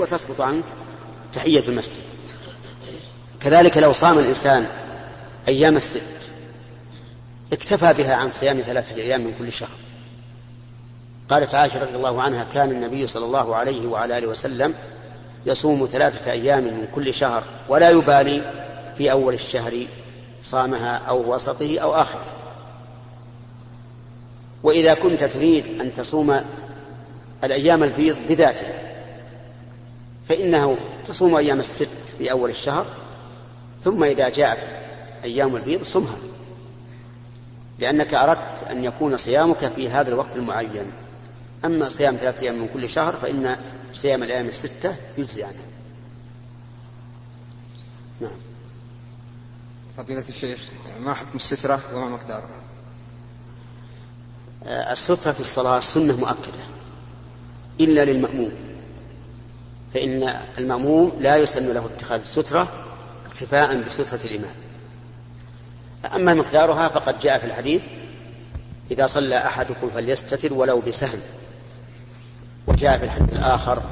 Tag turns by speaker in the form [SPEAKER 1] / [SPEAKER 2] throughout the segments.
[SPEAKER 1] وتسقط عنك تحية المسجد. كذلك لو صام الإنسان أيام الست اكتفى بها عن صيام ثلاثة أيام من كل شهر. قالت عائشة رضي الله عنها كان النبي صلى الله عليه وعلى آله وسلم يصوم ثلاثة أيام من كل شهر ولا يبالي في أول الشهر صامها أو وسطه أو آخره. وإذا كنت تريد أن تصوم الأيام البيض بذاتها فإنه تصوم أيام الست في أول الشهر ثم إذا جاءت أيام البيض صمها. لأنك أردت أن يكون صيامك في هذا الوقت المعين. أما صيام ثلاثة أيام من كل شهر فإن صيام الأيام الستة يجزي عنه.
[SPEAKER 2] نعم. فضيلة الشيخ ما حكم السترة وما مقدارها؟
[SPEAKER 1] آه، السترة في الصلاة سنة مؤكدة إلا للمأموم. فإن المأموم لا يسن له اتخاذ السترة اكتفاء بسترة الإمام. أما مقدارها فقد جاء في الحديث إذا صلى أحدكم فليستتر ولو بسهم. وجاء في الحديث الآخر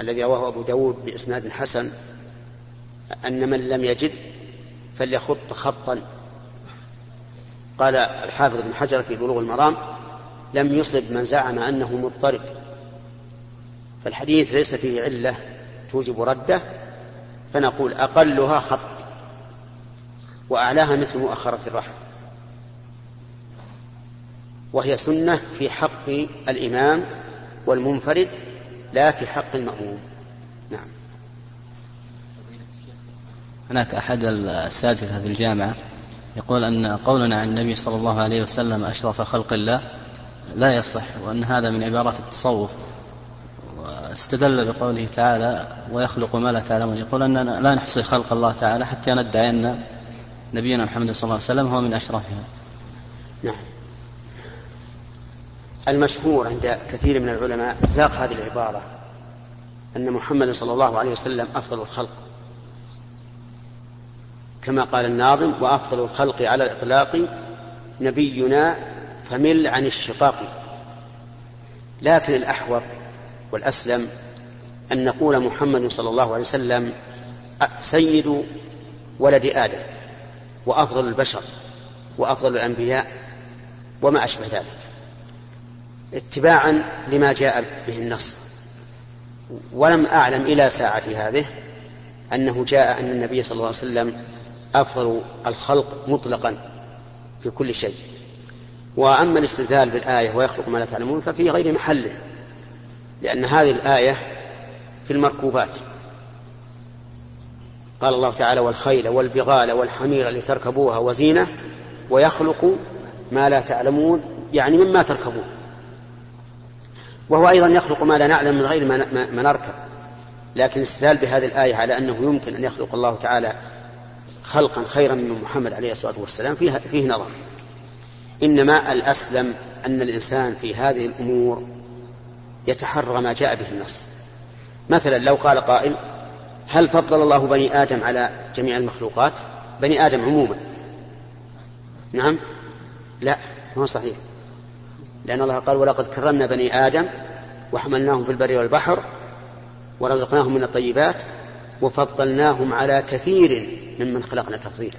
[SPEAKER 1] الذي رواه أبو داود بإسناد حسن أن من لم يجد فليخط خطا. قال الحافظ بن حجر في بلوغ المرام لم يصب من زعم أنه مضطرب. فالحديث ليس فيه علة توجب رده فنقول أقلها خط وأعلاها مثل مؤخرة الرحم. وهي سنة في حق الإمام والمنفرد لا في حق المأموم. نعم.
[SPEAKER 3] هناك أحد الأساتذة في الجامعة يقول أن قولنا عن النبي صلى الله عليه وسلم أشرف خلق الله لا يصح وأن هذا من عبارات التصوف. واستدل بقوله تعالى ويخلق ما لا تعلمون. يقول أننا لا نحصي خلق الله تعالى حتى ندعي أن نبينا محمد صلى الله عليه وسلم هو من أشرفها
[SPEAKER 1] نعم. المشهور عند كثير من العلماء إطلاق هذه العبارة أن محمد صلى الله عليه وسلم أفضل الخلق. كما قال الناظم وأفضل الخلق على الإطلاق نبينا فمل عن الشقاق. لكن الأحوط والأسلم أن نقول محمد صلى الله عليه وسلم سيد ولد آدم وأفضل البشر وأفضل الأنبياء وما أشبه ذلك اتباعا لما جاء به النص. ولم أعلم إلى ساعة هذه أنه جاء أن النبي صلى الله عليه وسلم أفضل الخلق مطلقا في كل شيء. وأما الاستدلال بالآية ويخلق ما لا تعلمون ففي غير محله. لأن هذه الآية في المركوبات. قال الله تعالى والخيل والبغال والحمير لتركبوها وزينة ويخلق ما لا تعلمون يعني مما تركبون. وهو أيضا يخلق ما لا نعلم من غير ما نركب. لكن الاستدلال بهذه الآية على أنه يمكن أن يخلق الله تعالى خلقا خيرا من محمد عليه الصلاة والسلام فيه, فيه نظر. إنما الأسلم أن الإنسان في هذه الأمور يتحرى ما جاء به النص. مثلا لو قال قائل هل فضل الله بني آدم على جميع المخلوقات؟ بني آدم عموما. نعم؟ لا هو صحيح. لأن الله قال ولقد كرمنا بني آدم وحملناهم في البر والبحر ورزقناهم من الطيبات وفضلناهم على كثير ممن خلقنا تفضيلا.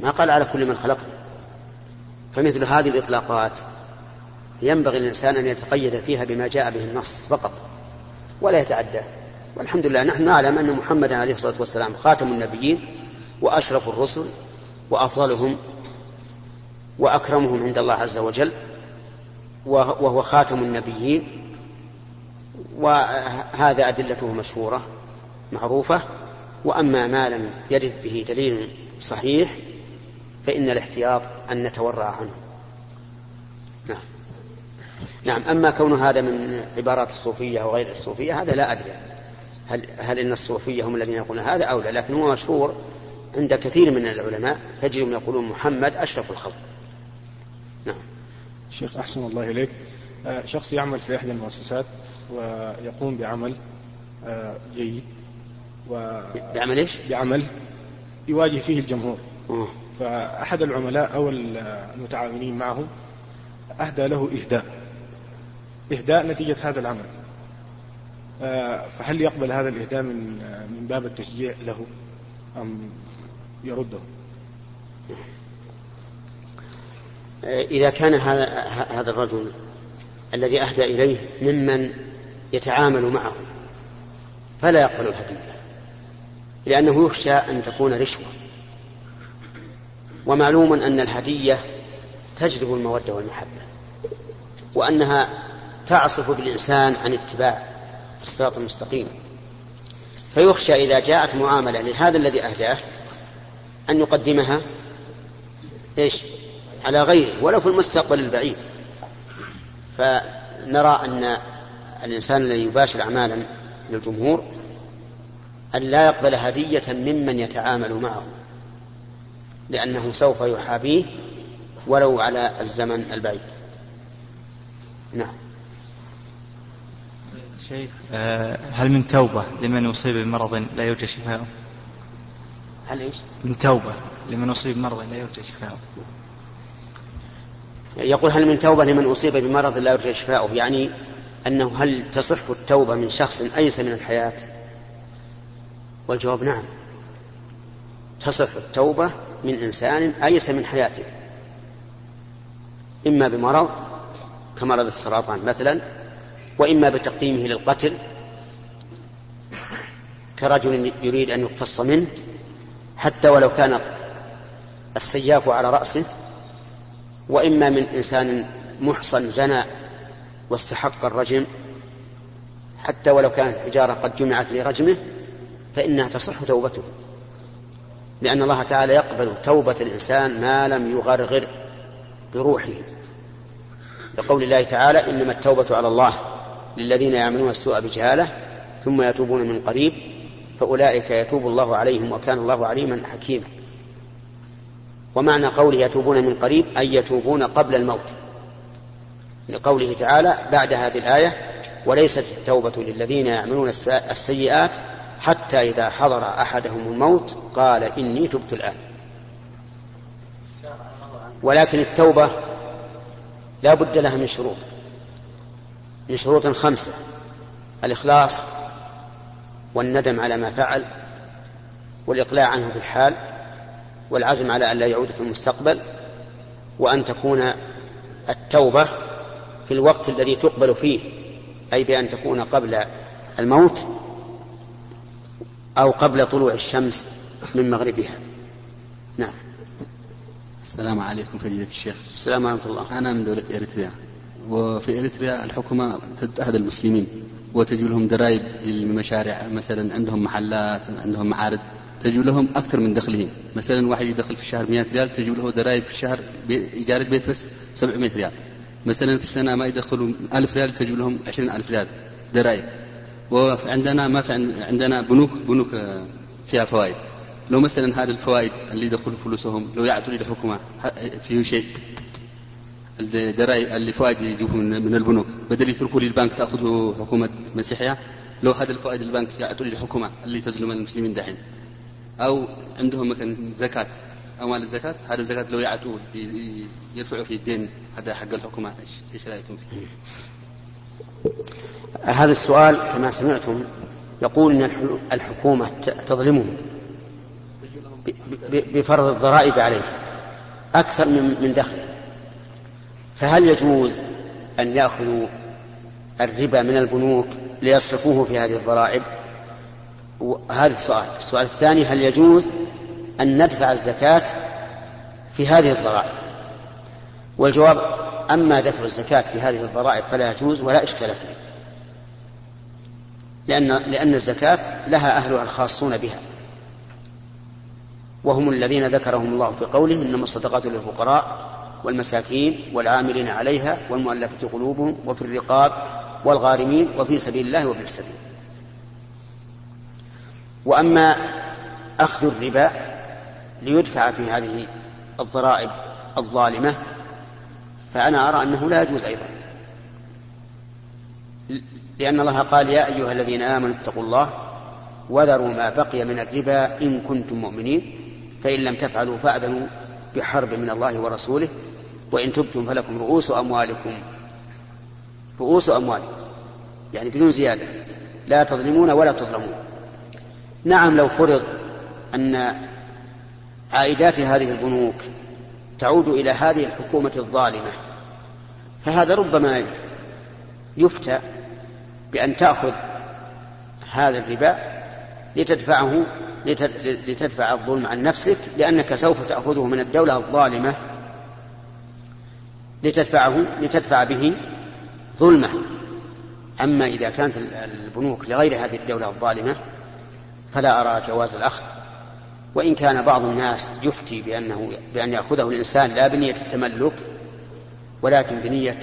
[SPEAKER 1] ما قال على كل من خلقنا. فمثل هذه الإطلاقات ينبغي للإنسان أن يتقيد فيها بما جاء به النص فقط ولا يتعدى. والحمد لله نحن نعلم أن محمدا عليه الصلاة والسلام خاتم النبيين وأشرف الرسل وأفضلهم وأكرمهم عند الله عز وجل وهو خاتم النبيين وهذا أدلته مشهورة معروفة وأما ما لم يرد به دليل صحيح فإن الاحتياط أن نتورع عنه. نعم أما كون هذا من عبارات الصوفية وغير الصوفية هذا لا أدري. هل, هل إن الصوفية هم الذين يقولون هذا أو لا؟ لكن هو مشهور عند كثير من العلماء تجدهم يقولون محمد أشرف الخلق.
[SPEAKER 4] نعم. شيخ أحسن الله إليك. آه، شخص يعمل في إحدى المؤسسات ويقوم بعمل آه، جيد.
[SPEAKER 1] و بعمل إيش؟
[SPEAKER 4] بعمل يواجه فيه الجمهور. أوه. فأحد العملاء أو المتعاونين معه أهدى له إهداء. إهداء نتيجة هذا العمل آه، فهل يقبل هذا الإهداء من من باب التشجيع له أم يرده؟
[SPEAKER 1] إذا كان هذا هذا الرجل الذي أهدى إليه ممن يتعامل معه فلا يقبل الهدية لأنه يخشى أن تكون رشوة ومعلوم أن الهدية تجلب المودة والمحبة وأنها تعصف بالإنسان عن اتباع الصراط المستقيم. فيخشى إذا جاءت معاملة لهذا الذي أهداه أن يقدمها إيش؟ على غيره ولو في المستقبل البعيد. فنرى أن الإنسان الذي يباشر أعمالا للجمهور أن لا يقبل هدية ممن يتعامل معه لأنه سوف يحابيه ولو على الزمن البعيد. نعم.
[SPEAKER 5] شيخ آه، هل من توبة لمن أصيب بمرض لا يرجى شفاؤه؟
[SPEAKER 1] هل إيش؟
[SPEAKER 5] من توبة لمن أصيب بمرض لا يرجى شفاؤه.
[SPEAKER 1] يقول هل من توبة لمن أصيب بمرض لا يرجى شفاؤه يعني أنه هل تصح التوبة من شخص أيس من الحياة والجواب نعم تصح التوبة من إنسان أيس من حياته إما بمرض كمرض السرطان مثلا وإما بتقديمه للقتل كرجل يريد أن يقتص منه حتى ولو كان السياف على رأسه وإما من إنسان محصن زنى واستحق الرجم حتى ولو كانت الحجارة قد جمعت لرجمه فإنها تصح توبته. لأن الله تعالى يقبل توبة الإنسان ما لم يغرغر بروحه. لقول الله تعالى إنما التوبة على الله للذين يعملون السوء بجهالة ثم يتوبون من قريب فأولئك يتوب الله عليهم وكان الله عليما حكيما. ومعنى قوله يتوبون من قريب أي يتوبون قبل الموت. لقوله تعالى بعد هذه الآية وليست التوبة للذين يعملون السيئات حتى إذا حضر أحدهم الموت قال إني تبت الآن. ولكن التوبة لا بد لها من شروط. من شروط خمسة الإخلاص والندم على ما فعل والإقلاع عنه في الحال والعزم على أن لا يعود في المستقبل وأن تكون التوبة في الوقت الذي تقبل فيه أي بأن تكون قبل الموت أو قبل طلوع الشمس من مغربها. نعم.
[SPEAKER 6] السلام عليكم فضيلة الشيخ.
[SPEAKER 1] السلام ورحمة الله.
[SPEAKER 6] أنا من دولة إريتريا. وفي إريتريا الحكومة تتأهل المسلمين وتجي لهم ضرائب للمشاريع. مثلا عندهم محلات عندهم معارض تجي لهم أكثر من دخلهم. مثلا واحد يدخل في الشهر 100 ريال تجي له ضرائب في الشهر إيجار البيت بس 700 ريال. مثلا في السنة ما يدخلوا 1000 ريال تجي لهم 20000 ريال ضرائب وعندنا ما في عندنا بنوك بنوك فيها فوائد. لو مثلا هذه الفوائد اللي يدخلوا فلوسهم لو يعطوا للحكومة فيه شيء. الدرائي اللي فوائد يجيبوا من البنوك. بدل يتركوا للبنك تأخذه حكومة مسيحية لو هذا الفوائد البنك يعطوا للحكومة اللي تظلم المسلمين دحين. أو عندهم مثلا زكاة أموال الزكاة هذا الزكاة لو يعطوه يرفعوا في الدين هذا حق الحكومة. إيش رأيكم فيه؟
[SPEAKER 1] هذا السؤال كما سمعتم يقول إن الحكومة تظلمهم بفرض الضرائب عليه أكثر من من دخله فهل يجوز أن يأخذوا الربا من البنوك ليصرفوه في هذه الضرائب؟ هذا السؤال. السؤال الثاني هل يجوز أن ندفع الزكاة في هذه الضرائب؟ والجواب أما دفع الزكاة في هذه الضرائب فلا يجوز ولا إشكال فيه. لأن لأن الزكاة لها أهلها الخاصون بها. وهم الذين ذكرهم الله في قوله إنما الصدقات للفقراء والمساكين والعاملين عليها والمؤلفة قلوبهم وفي الرقاب والغارمين وفي سبيل الله وابن السبيل. وأما أخذ الربا ليدفع في هذه الضرائب الظالمة فأنا أرى أنه لا يجوز أيضا. لأن الله قال يا أيها الذين آمنوا اتقوا الله وذروا ما بقي من الربا إن كنتم مؤمنين فإن لم تفعلوا فأذنوا بحرب من الله ورسوله وإن تبتم فلكم رؤوس أموالكم. رؤوس أموالكم يعني بدون زيادة. لا تظلمون ولا تظلمون. نعم لو فرض أن عائدات هذه البنوك تعود إلى هذه الحكومة الظالمة فهذا ربما يفتى بأن تأخذ هذا الربا لتدفعه لتدفع الظلم عن نفسك لأنك سوف تأخذه من الدولة الظالمة. لتدفعه لتدفع به ظلمه. أما إذا كانت البنوك لغير هذه الدولة الظالمة فلا أرى جواز الأخذ. وإن كان بعض الناس يفتي بأنه بأن يأخذه الإنسان لا بنية التملك ولكن بنية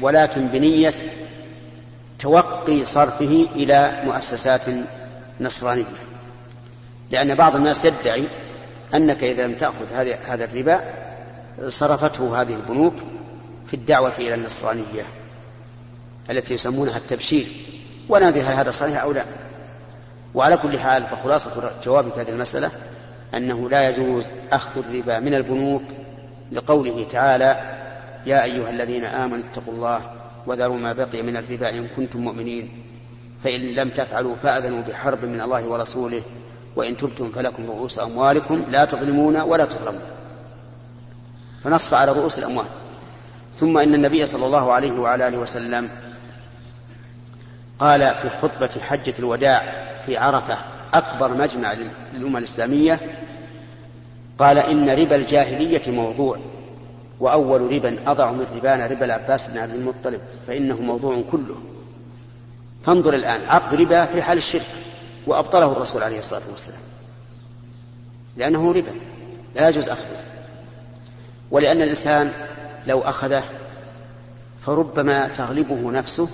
[SPEAKER 1] ولكن بنية توقي صرفه إلى مؤسسات نصرانية. لأن بعض الناس يدعي أنك إذا لم تأخذ هذا الربا صرفته هذه البنوك في الدعوة إلى النصرانية التي يسمونها التبشير. ونادي هل هذا صحيح أو لا. وعلى كل حال فخلاصة جوابي في هذه المسألة أنه لا يجوز أخذ الربا من البنوك لقوله تعالى يا أيها الذين آمنوا اتقوا الله وذروا ما بقي من الربا إن كنتم مؤمنين فإن لم تفعلوا فأذنوا بحرب من الله ورسوله وإن تبتم فلكم رؤوس أموالكم لا تظلمون ولا تظلمون. فنص على رؤوس الأموال. ثم إن النبي صلى الله عليه وعلى آله وسلم قال في خطبة حجة الوداع في عرفة أكبر مجمع للأمة الإسلامية قال إن ربا الجاهلية موضوع وأول ربا أضع من ربانا ربا العباس بن عبد المطلب فإنه موضوع كله. فانظر الآن عقد ربا في حال الشرك. وأبطله الرسول عليه الصلاة والسلام. لأنه ربا لا يجوز أخذه. ولأن الإنسان لو أخذه فربما تغلبه نفسه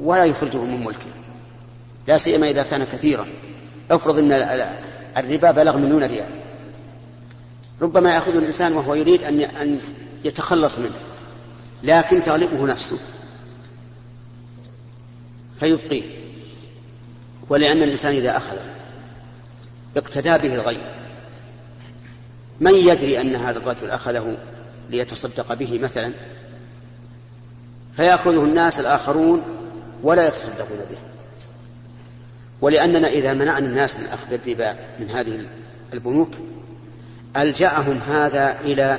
[SPEAKER 1] ولا يخرجه من ملكه. لا سيما إذا كان كثيرا. افرض أن الربا بلغ مليون ريال. ربما يأخذه الإنسان وهو يريد أن أن يتخلص منه لكن تغلبه نفسه. فيبقيه. ولأن الإنسان إذا أخذه اقتدى به الغير من يدري أن هذا الرجل أخذه ليتصدق به مثلا؟ فيأخذه الناس الآخرون ولا يتصدقون به. ولأننا إذا منعنا الناس من أخذ الربا من هذه البنوك ألجأهم هذا إلى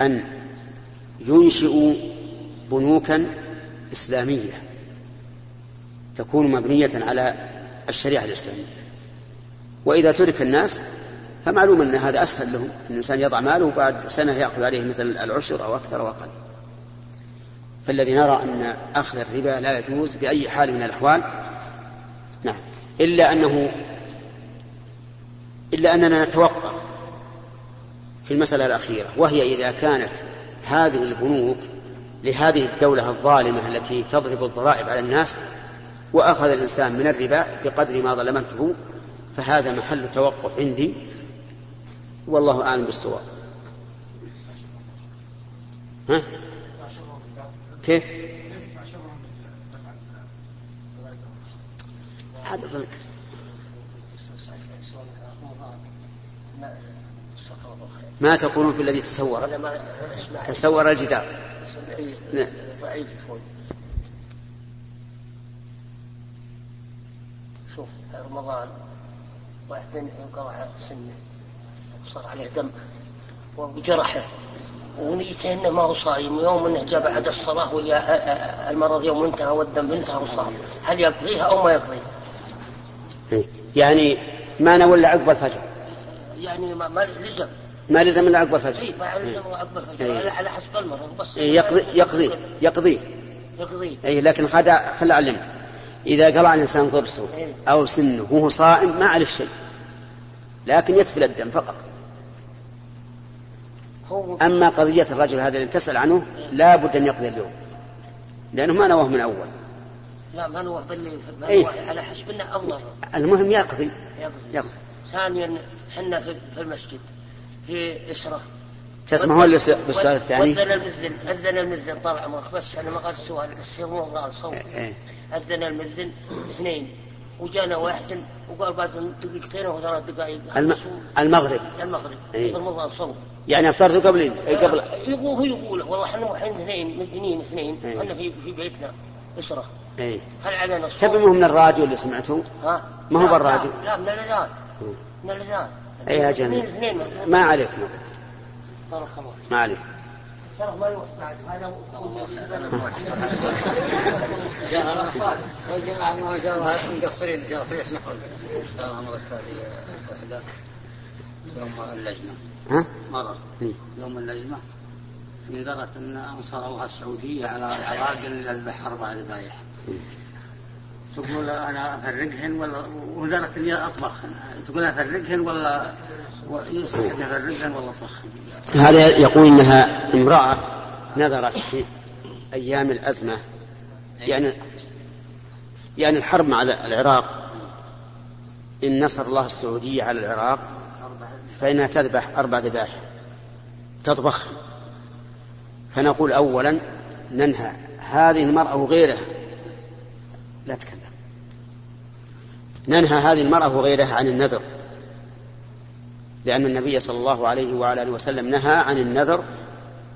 [SPEAKER 1] أن ينشئوا بنوكا إسلامية. تكون مبنية على الشريعة الإسلامية. وإذا ترك الناس فمعلوم أن هذا أسهل لهم. الإنسان يضع ماله وبعد سنة يأخذ عليه مثل العشر أو أكثر أو أقل. فالذي نرى أن أخذ الربا لا يجوز بأي حال من الأحوال نعم. إلا أنه إلا أننا نتوقف في المسألة الأخيرة. وهي إذا كانت هذه البنوك لهذه الدولة الظالمة التي تضرب الضرائب على الناس وأخذ الإنسان من الربا بقدر ما ظلمته فهذا محل توقف عندي. والله أعلم بالصواب. ها؟ كيف؟ هذا ما تقولون في الذي تصور؟ تصور الجدار. نعم
[SPEAKER 7] شوف رمضان. واحد يقرأ سنه. وصار عليه دم وجرحه. ونيته انه ما هو صايم. يوم إنه جاء بعد الصلاة ويا المرض يوم انتهى والدم انتهى وصار هل يقضيها أو ما يقضيها؟
[SPEAKER 1] إيه. يعني ما نوى إلا عقب الفجر.
[SPEAKER 7] يعني ما, ما لزم.
[SPEAKER 1] ما لزم إلا عقب الفجر.
[SPEAKER 7] اي ما لزم إلا عقب الفجر.
[SPEAKER 1] إيه.
[SPEAKER 7] على حسب المرض. بس
[SPEAKER 1] إيه، يقضي يقضي يقضي.
[SPEAKER 7] يقضي.
[SPEAKER 1] اي لكن خدع خل اعلمك إذا قلع الإنسان ضرسه. أو سنه وهو صائم ما عليه شيء لكن يسفل الدم فقط.
[SPEAKER 7] هو
[SPEAKER 1] أما قضية الرجل هذا اللي تسأل عنه لا بد أن يقضي اليوم لأنه ما نواه من أول.
[SPEAKER 7] لا ما باللي ما
[SPEAKER 1] إيه.
[SPEAKER 7] على حسب إنه الله
[SPEAKER 1] المهم يقضي
[SPEAKER 7] يقضي. ثانيا حنا في المسجد في إسرة
[SPEAKER 1] تسمع هو اللي بالسؤال الثاني؟
[SPEAKER 7] أذن المذن أذن المذن طال عمرك بس أنا ما قد السؤال بس هو موضوع الصوت
[SPEAKER 1] إيه.
[SPEAKER 7] أذن المذن اثنين وجانا واحد وقال بعد دقيقتين أو ثلاث دقائق
[SPEAKER 1] الم... المغرب.
[SPEAKER 7] المغرب.
[SPEAKER 1] إيه.
[SPEAKER 7] رمضان صوم
[SPEAKER 1] يعني أفطرت قبل قبل
[SPEAKER 7] يقول هو يقول والله إحنا الحين اثنين مدنيين اثنين
[SPEAKER 1] إيه.
[SPEAKER 7] إحنا في في بيتنا أسرة.
[SPEAKER 1] إيه.
[SPEAKER 7] هل علينا الصوم؟
[SPEAKER 1] تبي من الراديو اللي سمعته
[SPEAKER 7] ها؟
[SPEAKER 1] ما هو بالراديو.
[SPEAKER 7] لا, من
[SPEAKER 1] الأذان.
[SPEAKER 7] من الأذان.
[SPEAKER 1] اي يا
[SPEAKER 7] اثنين
[SPEAKER 1] جميل ما عليك ما,
[SPEAKER 7] بارك الله
[SPEAKER 1] ما عليك
[SPEAKER 7] ما يروح بعد. هذا
[SPEAKER 8] والجماعة ما شاء الله مقصرين. إن شاء الله يسمحوا لنا هذه وحده يوم اللجنة.
[SPEAKER 1] ها؟
[SPEAKER 8] مرة.
[SPEAKER 1] إيه.
[SPEAKER 8] يوم اللجنة. نذرت أن أنصروها السعودية على العراق ان يذبح أربع ذبايح تقول أنا أفرقهن ولا ونذرت إني أطبخهن. تقول أفرقهن ولا
[SPEAKER 1] هذا يقول إنها امرأة نذرت في أيام الأزمة يعني يعني الحرب مع العراق. إن نصر الله السعوديه على العراق فإنها تذبح أربع ذبائح تطبخها فنقول اولا ننهى. هذه المرأة وغيرها. لا تكلم. ننهى هذه المرأة وغيرها عن النذر. لأن النبي صلى الله عليه وعلى آله وسلم نهى عن النذر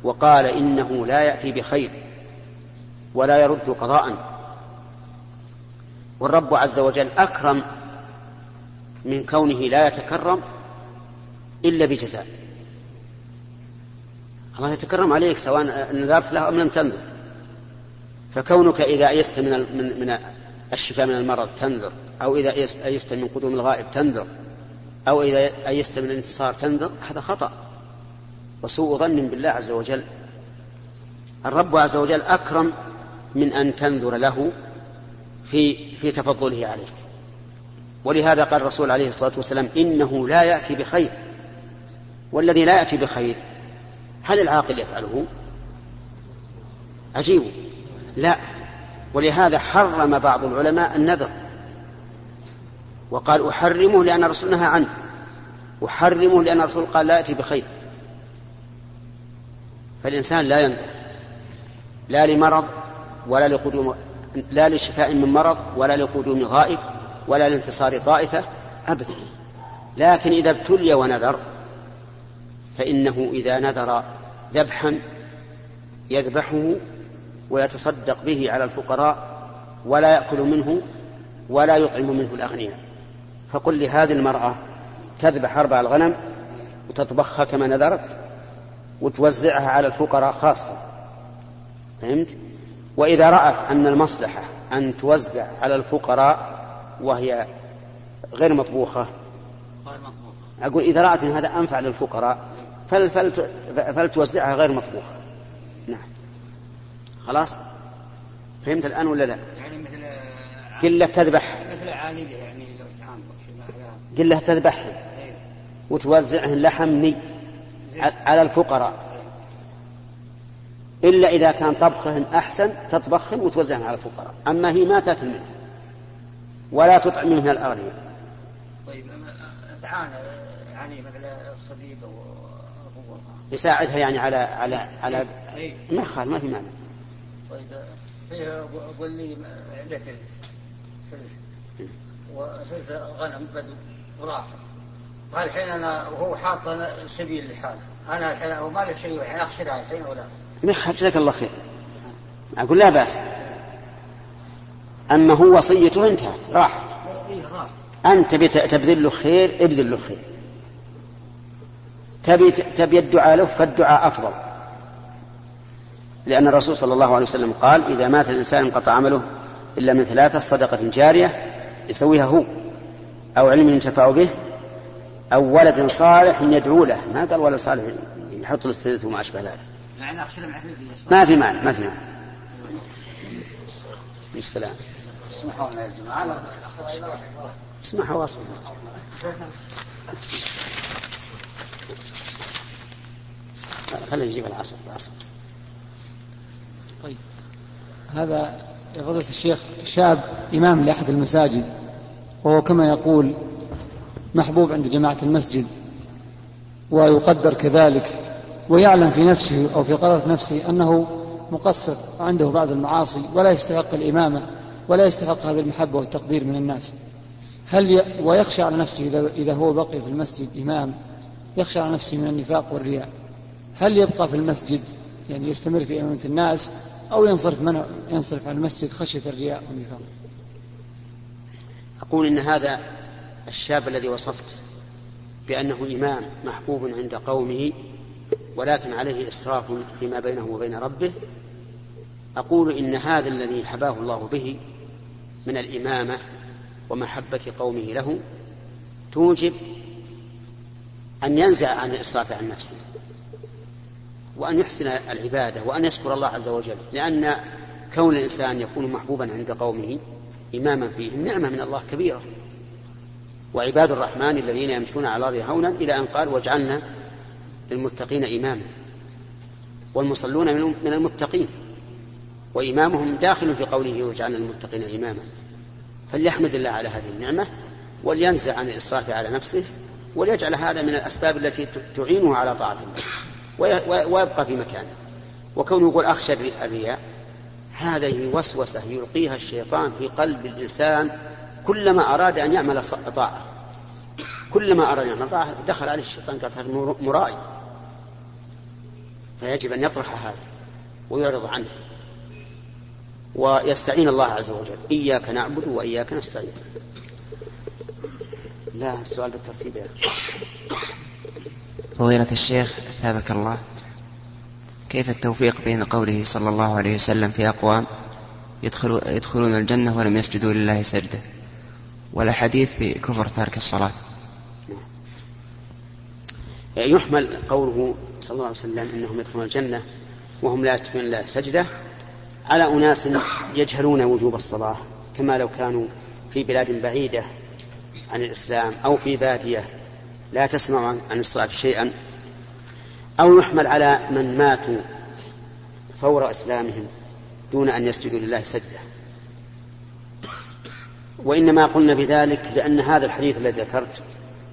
[SPEAKER 1] وقال إنه لا يأتي بخير ولا يرد قضاء. والرب عز وجل أكرم من كونه لا يتكرم إلا بجزاء. الله يتكرم عليك سواء نذرت له أم لم تنذر. فكونك إذا أيست من الشفاء من المرض تنذر أو إذا أيست من قدوم الغائب تنذر. أو إذا أيست من الانتصار تنذر هذا خطأ. وسوء ظن بالله عز وجل. الرب عز وجل أكرم من أن تنذر له في في تفضله عليك. ولهذا قال الرسول عليه الصلاة والسلام إنه لا يأتي بخير. والذي لا يأتي بخير هل العاقل يفعله؟ عجيب. لا. ولهذا حرم بعض العلماء النذر. وقال أحرمه لأن الرسول نهى عنه. أحرمه لأن الرسول قال لا يأتي بخير. فالإنسان لا ينذر لا لمرض ولا لقدوم لا لشفاء من مرض ولا لقدوم غائب ولا لانتصار طائفة أبدا. لكن إذا ابتلي ونذر فإنه إذا نذر ذبحا يذبحه ويتصدق به على الفقراء ولا يأكل منه ولا يطعم منه الأغنياء. فقل لهذه المرأة تذبح أربع الغنم وتطبخها كما نذرت وتوزعها على الفقراء خاصة. فهمت؟ وإذا رأت أن المصلحة أن توزع على الفقراء وهي غير مطبوخة أقول إذا رأت أن هذا أنفع للفقراء فل فل فلتوزعها غير مطبوخة. نعم. خلاص؟ فهمت الآن ولا لا؟
[SPEAKER 8] يعني مثل
[SPEAKER 1] قلة تذبح.
[SPEAKER 8] مثل عالية يعني تعامل
[SPEAKER 1] قلة تذبحهن وتوزعهن لحم ني على الفقراء. إلا إذا كان طبخهن أحسن تطبخهن وتوزعهن على الفقراء. أما هي ما تأكل منها ولا تطعم منها الأغنياء
[SPEAKER 8] طيب تعانى يعني مثل الصديق أو أبوه.
[SPEAKER 1] يساعدها يعني على على على
[SPEAKER 8] إيه.
[SPEAKER 1] ما خال ما في معنى
[SPEAKER 8] طيب فيه قول لي عنده ثلث. ثلث. وثلث غنم بدو وراح قال الحين أنا وهو حاط سبيل لحاله أنا الحين وما له شيء الحين اخسرها الحين ولا؟
[SPEAKER 1] ما يخاف جزاك الله خير. أقول لا بأس. أما هو وصيته انتهت راح
[SPEAKER 8] إيه راح
[SPEAKER 1] تبي تبذل له خير ابذل له خير. تبي تبي الدعاء له فالدعاء أفضل. لأن الرسول صلى الله عليه وسلم قال إذا مات الإنسان انقطع عمله إلا من ثلاثة صدقة جارية يسويها هو أو علم ينتفع به أو ولد صالح يدعو له. ما قال ولد صالح يحط له الثلث وما أشبه ذلك.
[SPEAKER 8] يعني
[SPEAKER 1] ما في معنى ما في معنى السلام
[SPEAKER 8] اسمحوا لنا يا جماعة.
[SPEAKER 1] اسمعها واصبر خلينا نجيب العصر العصر.
[SPEAKER 9] طيب. هذا فضيلة الشيخ شاب إمام لأحد المساجد وهو كما يقول محبوب عند جماعة المسجد ويقدر كذلك ويعلم في نفسه أو في قرارة نفسه أنه مقصر وعنده بعض المعاصي ولا يستحق الإمامة ولا يستحق هذه المحبة والتقدير من الناس. هل ي... ويخشى على نفسه إذا... إذا هو بقي في المسجد إمام يخشى على نفسه من النفاق والرياء. هل يبقى في المسجد يعني يستمر في إمامة الناس أو ينصرف منه ينصرف عن المسجد خشية الرياء والنفاق.
[SPEAKER 1] أقول إن هذا الشاب الذي وصفت بأنه إمام محبوب عند قومه ولكن عليه إسراف فيما بينه وبين ربه أقول إن هذا الذي حباه الله به من الإمامة ومحبة قومه له توجب أن ينزع عن الإسراف عن نفسه. وأن يحسن العبادة وأن يشكر الله عز وجل لأن كون الإنسان يكون محبوبا عند قومه إماما فيهم نعمة من الله كبيرة. وعباد الرحمن الذين يمشون على الأرض هونا إلى أن قال واجعلنا للمتقين إماما. والمصلون من المتقين. وإمامهم داخل في قوله واجعلنا للمتقين إماما. فليحمد الله على هذه النعمة ولينزع عن الإسراف على نفسه وليجعل هذا من الأسباب التي تعينه على طاعة الله. ويبقى في مكانه. وكونه يقول أخشى الرياء هذه وسوسة يلقيها الشيطان في قلب الإنسان كلما أراد أن يعمل طاعة. كلما أراد أن يعمل طاعة دخل عليه الشيطان قال هذا مرائي. فيجب أن يطرح هذا ويعرض عنه. ويستعين الله عز وجل. إياك نعبد وإياك نستعين. لا السؤال بالترتيب يا
[SPEAKER 10] فضيلة الشيخ ثابك الله. كيف التوفيق بين قوله صلى الله عليه وسلم في أقوام يدخلون الجنة ولم يسجدوا لله سجدة؟ والأحاديث بكفر تارك الصلاة.
[SPEAKER 1] يحمل قوله صلى الله عليه وسلم إنهم يدخلون الجنة وهم لا يسجدون لله سجدة. على أناس يجهلون وجوب الصلاة كما لو كانوا في بلاد بعيدة عن الإسلام أو في بادية لا تسمع عن الصلاة شيئا أو يحمل على من ماتوا فور إسلامهم دون أن يسجدوا لله سجدة. وإنما قلنا بذلك لأن هذا الحديث الذي ذكرت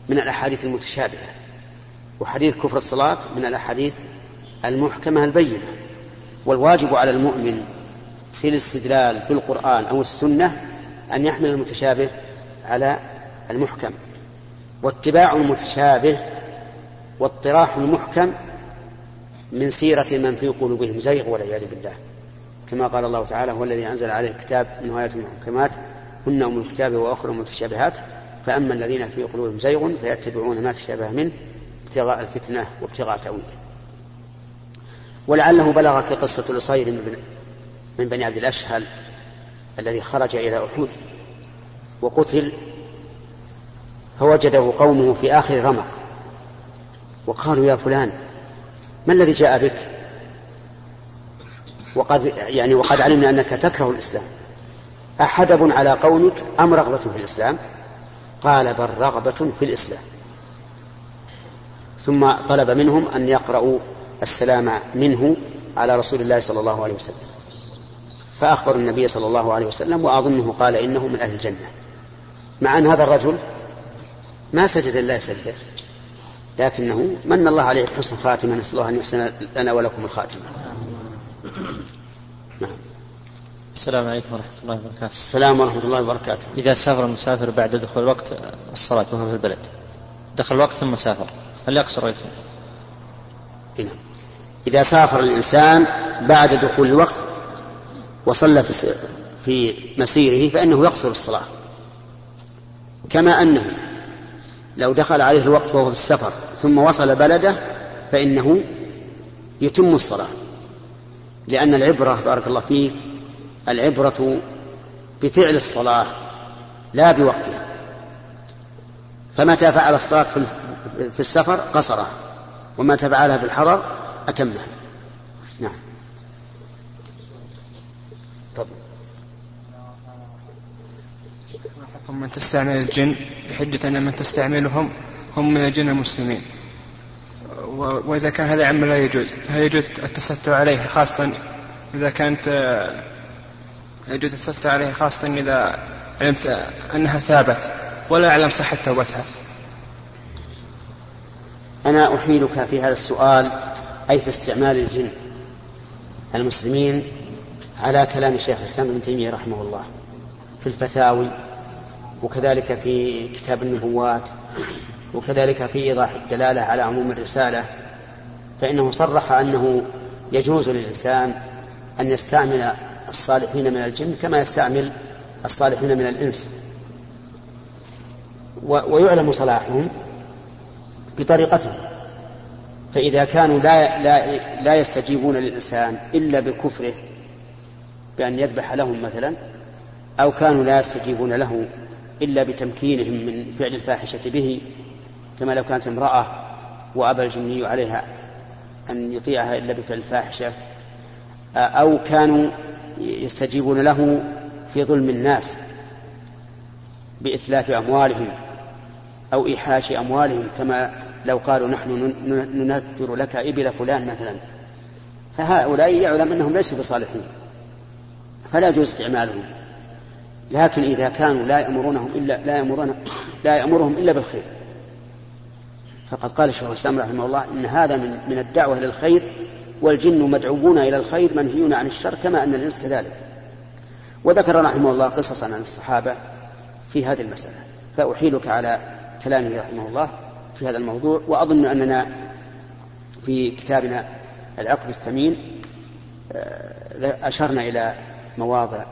[SPEAKER 1] من الأحاديث المتشابهة وحديث كفر الصلاة من الأحاديث المحكمة البينة. والواجب على المؤمن في الاستدلال بالقرآن أو السنة أن يحمل المتشابه على المحكم. واتباع المتشابه واطراح المحكم من سيرة من في قلوبهم زيغ والعياذ بالله. كما قال الله تعالى هو الذي أنزل عليه الكتاب من آيات محكمات هن أم الكتاب وأخرى متشابهات فأما الذين في قلوبهم زيغ فيتبعون ما تشابه منه ابتغاء الفتنة وابتغاء تأويله. ولعله بلغك قصة لصير من بني عبد الأشهل الذي خرج إلى أحد وقتل فوجده قومه في آخر رمق. وقالوا يا فلان ما الذي جاء بك؟ وقد يعني وقد علمنا أنك تكره الإسلام. أحدب على قومك أم رغبة في الإسلام؟ قال بل رغبة في الإسلام. ثم طلب منهم أن يقرأوا السلام منه على رسول الله صلى الله عليه وسلم. فأخبروا النبي صلى الله عليه وسلم وأظنه قال إنه من أهل الجنة. مع أن هذا الرجل ما سجد لله سجدة لكنه من الله عليه بحسن خاتمة نسأل الله أن يحسن لنا ولكم الخاتمة.
[SPEAKER 11] نعم. السلام عليكم ورحمة الله وبركاته.
[SPEAKER 1] السلام ورحمة الله وبركاته.
[SPEAKER 11] إذا سافر المسافر بعد دخول وقت الصلاة وهو في البلد. دخل الوقت ثم سافر. هل يقصر ويتم؟
[SPEAKER 1] نعم. إذا سافر الإنسان بعد دخول الوقت وصلى في مسيره فإنه يقصر الصلاة. كما أنه لو دخل عليه الوقت وهو في السفر ثم وصل بلده فإنه يتم الصلاة. لأن العبرة بارك الله فيك العبرة بفعل الصلاة لا بوقتها. فمتى فعل الصلاة في السفر؟ قصره. ومتى فعلها في الحضر أتمها.
[SPEAKER 2] حكم من تستعمل الجن بحجة أن من تستعملهم هم من الجن المسلمين. وإذا كان هذا عمل لا يجوز فهل يجوز التستر عليه خاصة إذا كانت يجوز التستر عليه خاصة إذا علمت أنها ثابت ولا أعلم صحة توبتها؟
[SPEAKER 1] أنا أحيلك في هذا السؤال أي في استعمال الجن المسلمين على كلام شيخ الإسلام ابن تيمية رحمه الله في الفتاوي وكذلك في كتاب النبوات وكذلك في إيضاح الدلالة على عموم الرسالة فإنه صرح أنه يجوز للإنسان أن يستعمل الصالحين من الجن كما يستعمل الصالحين من الإنس. ويعلم صلاحهم بطريقتهم فإذا كانوا لا لا لا يستجيبون للإنسان إلا بكفره بأن يذبح لهم مثلا أو كانوا لا يستجيبون له إلا بتمكينهم من فعل الفاحشة به كما لو كانت امرأة وأبى الجني عليها أن يطيعها إلا بفعل الفاحشة أو كانوا يستجيبون له في ظلم الناس بإتلاف أموالهم أو إيحاش أموالهم كما لو قالوا نحن ننذر لك إبل فلان مثلا. فهؤلاء يعلم أنهم ليسوا بصالحين فلا يجوز استعمالهم. لكن إذا كانوا لا يأمرونهم إلا لا يأمرون لا يأمرهم إلا بالخير. فقد قال الشيخ الإسلام رحمه الله إن هذا من من الدعوة إلى الخير والجن مدعوون إلى الخير منهيون عن الشر كما أن الإنس كذلك. وذكر رحمه الله قصصا عن الصحابة في هذه المسألة. فأحيلك على كلامه رحمه الله في هذا الموضوع وأظن أننا في كتابنا العقد الثمين آه، أشرنا إلى مواضع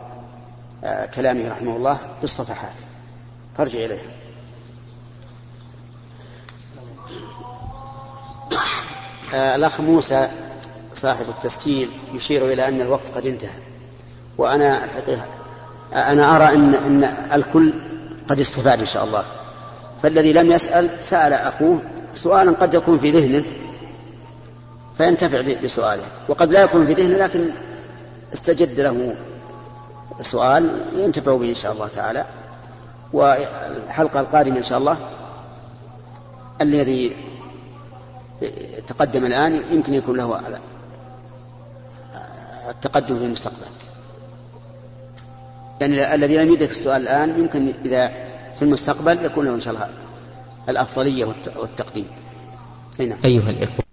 [SPEAKER 1] كلامه رحمه الله بالصفحات. فارجع إليها. آه، الأخ موسى صاحب التسجيل يشير إلى أن الوقت قد انتهى. وأنا الحقيقة أنا أرى أن أن الكل قد استفاد إن شاء الله. فالذي لم يسأل سأل أخوه سؤالا قد يكون في ذهنه فينتفع بسؤاله. وقد لا يكون في ذهنه لكن استجد له سؤال ينتفع به إن شاء الله تعالى والحلقة القادمة إن شاء الله الذي تقدم الآن يمكن يكون له التقدم في المستقبل. يعني الذي لم يدرك السؤال الآن يمكن إذا في المستقبل يكون له إن شاء الله الأفضلية والتقديم.
[SPEAKER 12] أيها الإخوة.